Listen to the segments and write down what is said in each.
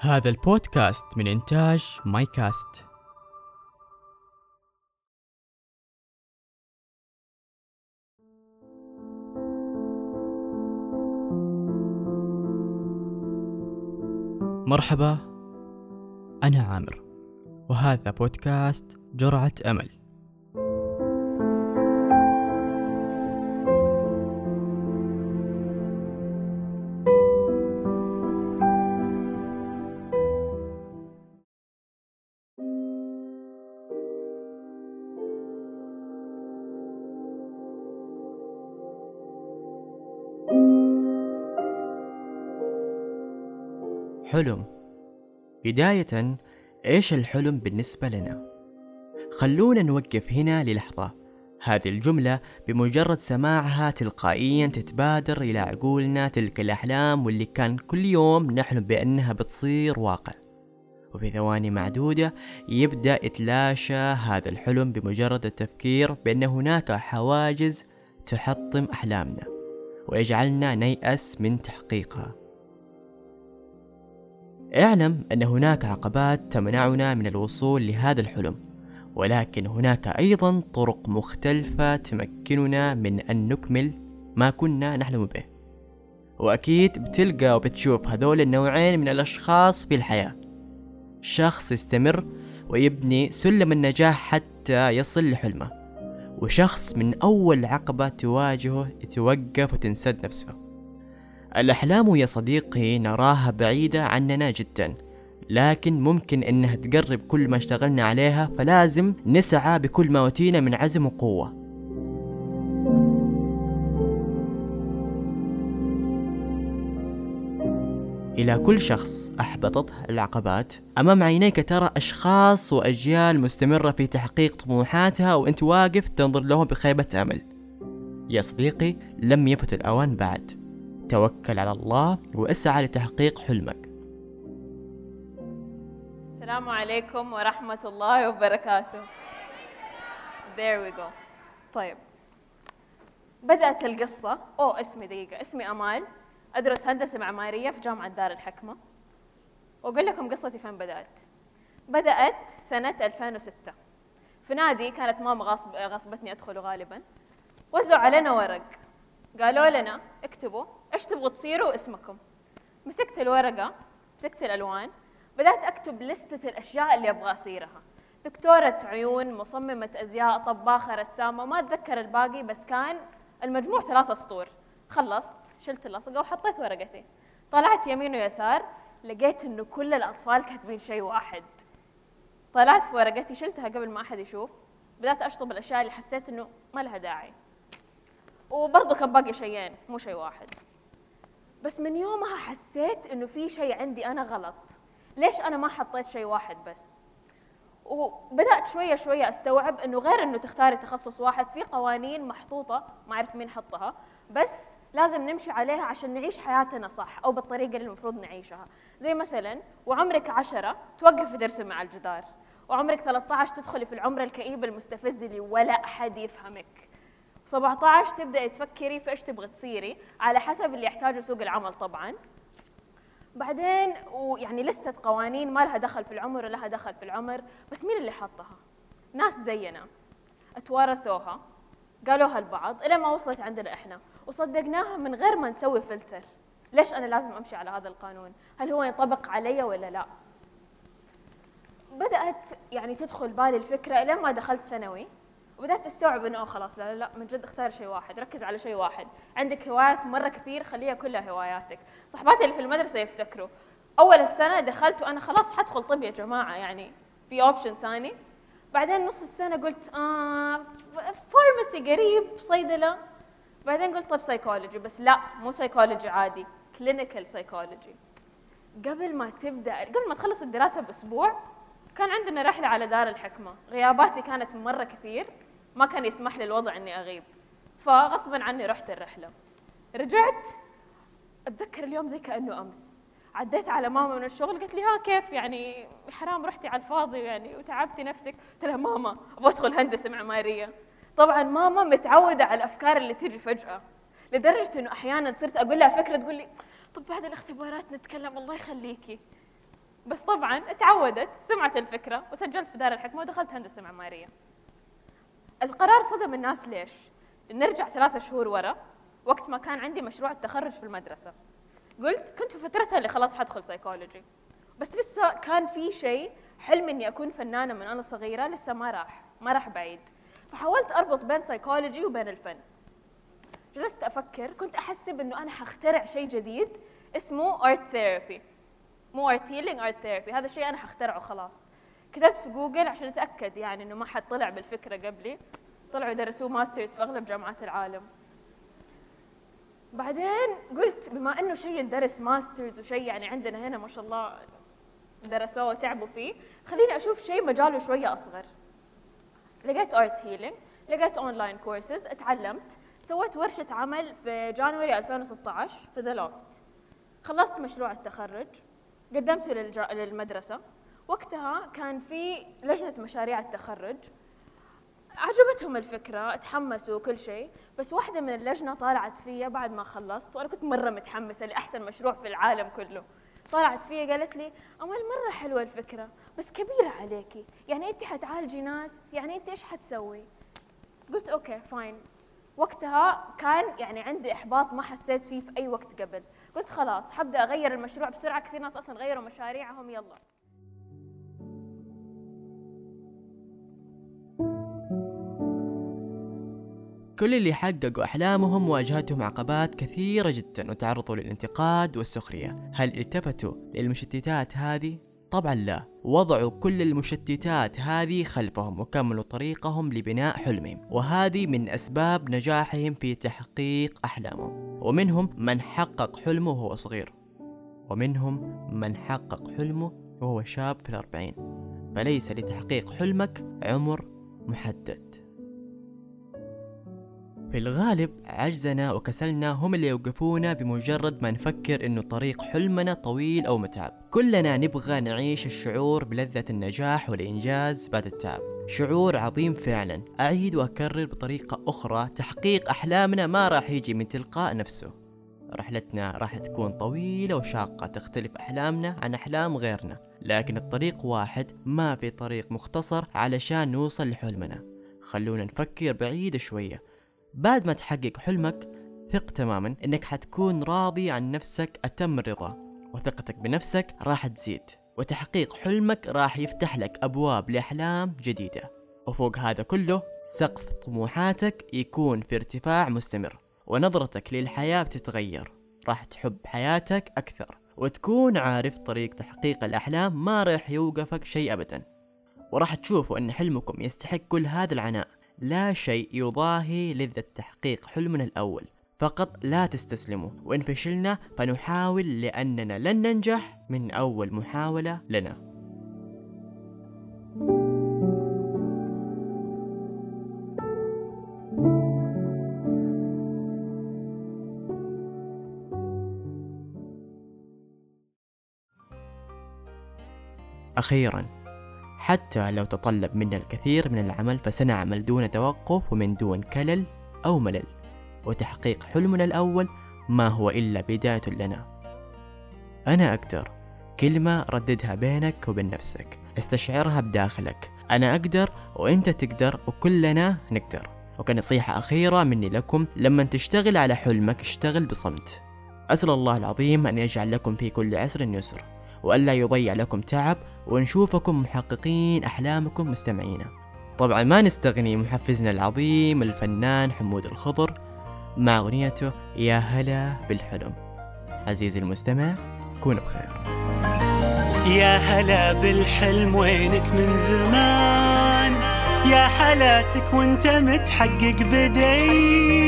هذا البودكاست من إنتاج مايكاست. مرحبا أنا عامر وهذا بودكاست جرعة أمل. حلم. بداية إيش الحلم بالنسبة لنا؟ خلونا نوقف هنا للحظة. هذه الجملة بمجرد سماعها تلقائيا تتبادر إلى عقولنا تلك الأحلام واللي كان كل يوم نحلم بأنها بتصير واقع. وفي ثواني معدودة يبدأ يتلاشى هذا الحلم بمجرد التفكير بأن هناك حواجز تحطم أحلامنا. ويجعلنا نيأس من تحقيقها. اعلم أن هناك عقبات تمنعنا من الوصول لهذا الحلم ولكن هناك أيضا طرق مختلفة تمكننا من أن نكمل ما كنا نحلم به. وأكيد بتلقى وبتشوف هذول النوعين من الأشخاص في الحياة. شخص يستمر ويبني سلم النجاح حتى يصل لحلمه وشخص من أول عقبة تواجهه يتوقف وتنسد نفسه. الأحلام يا صديقي نراها بعيدة عننا جدا لكن ممكن إنها تقرب كل ما اشتغلنا عليها فلازم نسعى بكل ما اوتينا من عزم وقوة. إلى كل شخص أحبطته العقبات أمام عينيك ترى أشخاص وأجيال مستمرة في تحقيق طموحاتها وأنت واقف تنظر لهم بخيبة أمل. يا صديقي لم يفت الأوان بعد. توكل على الله واسعى لتحقيق حلمك. السلام عليكم ورحمة الله وبركاته. There we go. طيب. بدأت القصة. أو اسمي دقيقة. اسمي أمال. أدرس هندسة معمارية في جامعة دار الحكمة. وأقول لكم قصتي فين بدأت. بدأت سنة 2006 في نادي كانت ماما غصب غصبتني أدخله غالبا. وزعوا علينا ورق. قالوا لنا اكتبوا إيش تبغوا تصيروا اسمكم مسكت الورقة مسكت الألوان بدأت أكتب لستة الأشياء اللي أبغى أصيرها. دكتورة عيون مصممة أزياء طباخة رسامة ما أتذكر الباقي بس كان المجموع ثلاثة سطور. خلصت شلت اللصقة وحطيت ورقتي. طلعت يمين ويسار لقيت إنه كل الأطفال كاتبين شيء واحد. طلعت في ورقتي شلتها قبل ما أحد يشوف. بدأت أشطب الأشياء اللي حسيت إنه ما لها داعي. وبرضه كان باقي شيئين مو شيء واحد. بس من يومها حسيت إنه في شيء عندي أنا غلط. ليش أنا ما حطيت شيء واحد بس؟ وبدأت شوية شوية أستوعب إنه غير إنه تختاري تخصص واحد في قوانين محطوطة ما أعرف مين حطها بس لازم نمشي عليها عشان نعيش حياتنا صح أو بالطريقة اللي المفروض نعيشها. زي مثلا وعمرك عشرة توقفي ترسم مع الجدار وعمرك 13 تدخلي في العمر الكئيب المستفز اللي ولا أحد يفهمك. 17 تبدأي تفكري في إيش تبغي تصيري على حسب اللي يحتاجه سوق العمل طبعا. بعدين ويعني لستة قوانين ما لها دخل في العمر ولا لها دخل في العمر بس مين اللي حطها؟ ناس زينا. اتوارثوها قالوها البعض إلى ما وصلت عندنا إحنا. وصدقناها من غير ما نسوي فلتر. ليش أنا لازم أمشي على هذا القانون؟ هل هو ينطبق علي ولا لا؟ بدأت يعني تدخل بالي الفكرة إلى ما دخلت ثانوي. وبدأت أستوعب إنه خلاص لا لا من جد اختار شيء واحد ركز على شيء واحد. عندك هوايات مرة كثير خليها كلها هواياتك. صحباتي اللي في المدرسة يفتكروا. أول السنة دخلت وأنا خلاص حدخل طب يا جماعة يعني في option ثاني. بعدين نص السنة قلت آه pharmacy قريب صيدلة. بعدين قلت طب سايكولوجي بس لا مو سايكولوجي عادي clinical psychology قبل ما تبدأ قبل ما تخلص الدراسة بأسبوع كان عندنا رحلة على دار الحكمة. غياباتي كانت مرة كثير. ما كان يسمح لي الوضع إني أغيب. فغصبا عني رحت الرحلة. رجعت أتذكر اليوم زي كأنه أمس. عديت على ماما من الشغل قالت لي ها كيف؟ يعني حرام رحتي على الفاضي يعني وتعبتي نفسك. قلت لها ماما أبغى أدخل هندسة معمارية. طبعا ماما متعودة على الأفكار اللي تجي فجأة لدرجة إنه أحيانا صرت أقول لها فكرة تقول لي طب بعد الاختبارات نتكلم الله يخليكي. بس طبعا تعودت سمعت الفكرة وسجلت في دار الحكمة ودخلت هندسة معمارية. القرار صدم الناس ليش؟ نرجع ثلاثة شهور ورا وقت ما كان عندي مشروع التخرج في المدرسة. قلت كنت في فترتها اللي خلاص حدخل سيكولوجي بس لسه كان في شيء حلم إني أكون فنانة من أنا صغيرة لسه ما راح ما راح بعيد. فحاولت أربط بين سيكولوجي وبين الفن. جلست أفكر كنت أحسب إنه أنا حخترع شيء جديد اسمه art therapy مو art healing art therapy هذا الشيء أنا حخترعه خلاص. كتبت في جوجل عشان أتأكد يعني إنه ما حد طلع بالفكرة قبلي. طلعوا درسوه masters في أغلب جامعات العالم. بعدين قلت بما إنه شيء درس masters وشيء يعني عندنا هنا ما شاء الله درسوه وتعبوا فيه خليني أشوف شيء مجاله شوية أصغر. لقيت art healing لقيت online courses اتعلمت سويت ورشة عمل في January 2016 في The Loft خلصت مشروع التخرج قدمته للمدرسة. وقتها كان في لجنة مشاريع التخرج. عجبتهم الفكرة تحمسوا وكل شيء بس واحدة من اللجنة طالعت فيا بعد ما خلصت وأنا كنت مرة متحمسة لأحسن مشروع في العالم كله. طلعت فيا قالت لي أمال مرة حلوة الفكرة بس كبيرة عليكي. يعني أنت حتعالجي ناس يعني أنت إيش حتسوي؟ قلت أوكي fine وقتها كان يعني عندي إحباط ما حسيت فيه في أي وقت قبل. قلت خلاص حبدأ أغير المشروع بسرعة كثير ناس أصلا غيروا مشاريعهم يلا. كل اللي حققوا أحلامهم واجهتهم عقبات كثيرة جدا وتعرضوا للانتقاد والسخرية. هل التفتوا للمشتتات هذه؟ طبعا لا. وضعوا كل المشتتات هذه خلفهم وكملوا طريقهم لبناء حلمهم. وهذه من أسباب نجاحهم في تحقيق أحلامهم. ومنهم من حقق حلمه وهو صغير. ومنهم من حقق حلمه وهو شاب في الأربعين. فليس لتحقيق حلمك عمر محدد. في الغالب عجزنا وكسلنا هم اللي يوقفونا بمجرد ما نفكر إنه طريق حلمنا طويل أو متعب. كلنا نبغى نعيش الشعور بلذة النجاح والإنجاز بعد التعب. شعور عظيم فعلا. أعيد وأكرر بطريقة أخرى تحقيق أحلامنا ما راح يجي من تلقاء نفسه. رحلتنا راح تكون طويلة وشاقة تختلف أحلامنا عن أحلام غيرنا. لكن الطريق واحد ما في طريق مختصر علشان نوصل لحلمنا. خلونا نفكر بعيد شوية. بعد ما تحقق حلمك ثق تماما إنك حتكون راضي عن نفسك أتم الرضا وثقتك بنفسك راح تزيد وتحقيق حلمك راح يفتح لك أبواب لأحلام جديدة. وفوق هذا كله سقف طموحاتك يكون في ارتفاع مستمر ونظرتك للحياة بتتغير. راح تحب حياتك أكثر وتكون عارف طريق تحقيق الأحلام ما راح يوقفك شيء ابدا. وراح تشوفوا إن حلمكم يستحق كل هذا العناء. لا شيء يضاهي لذة تحقيق حلمنا الأول. فقط لا تستسلموا. وإن فشلنا فنحاول لأننا لن ننجح من أول محاولة لنا. أخيرا حتى لو تطلب منا الكثير من العمل فسنعمل دون توقف ومن دون كلل أو ملل. وتحقيق حلمنا الأول ما هو إلا بداية لنا. أنا أقدر. كلمة رددها بينك وبين نفسك. استشعرها بداخلك. أنا أقدر وإنت تقدر وكلنا نقدر. وكنصيحة أخيرة مني لكم. لما تشتغل على حلمك اشتغل بصمت. أسأل الله العظيم أن يجعل لكم في كل عسر يسر. وألا يضيع لكم تعب ونشوفكم محققين أحلامكم مستمعينا طبعا ما نستغني محفزنا العظيم الفنان حمود الخضر مع أغنيته يا هلا بالحلم. عزيزي المستمع كون بخير. يا هلا بالحلم وينك من زمان؟ يا حلاتك وانت متحقق بدي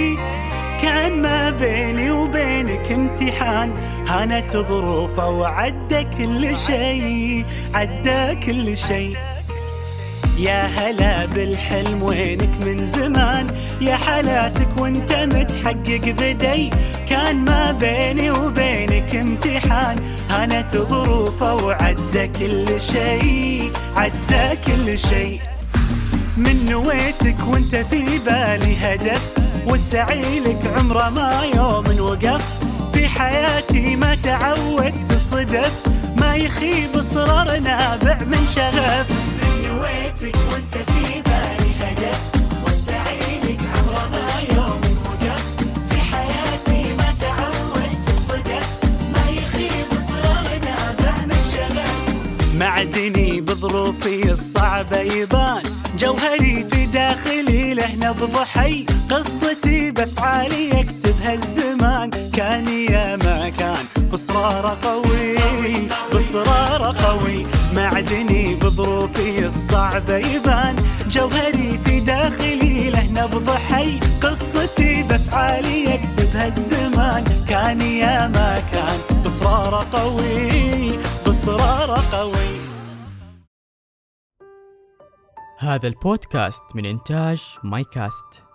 كان ما بيني وبينك امتحان. هانت ظروفه وعدى كل شيء عدى كل شيء. يا هلا بالحلم وينك من زمان. يا حالاتك وانت متحقق بدي. كان ما بيني وبينك امتحان. هانت ظروفه وعدى كل شيء عدى كل شيء. من نويتك وانت في بالي هدف. والسعي لك عمره ما يوم وقف. في حياتي ما تعودت صدف ما يخيب اصرار نابع من شغف. من نويتك وانت في بالي هدف. والسعيدك عمره ما يوم وقف. في حياتي ما تعودت الصدف ما يخيب اصرار نابع من شغف. معدني بظروفي الصعبة يبان. جوهري في داخلي له نبض حي قصتي بأفعالي يكتبها الزمان. كان يا ما كان بصرار قوي بصرار قوي. معدني بظروفي الصعبة يبان. جوهري في داخلي له نبض حي قصتي بأفعالي يكتبها الزمان. كان يا ما كان بصرار قوي بصرار قوي. هذا البودكاست من إنتاج ماي كاست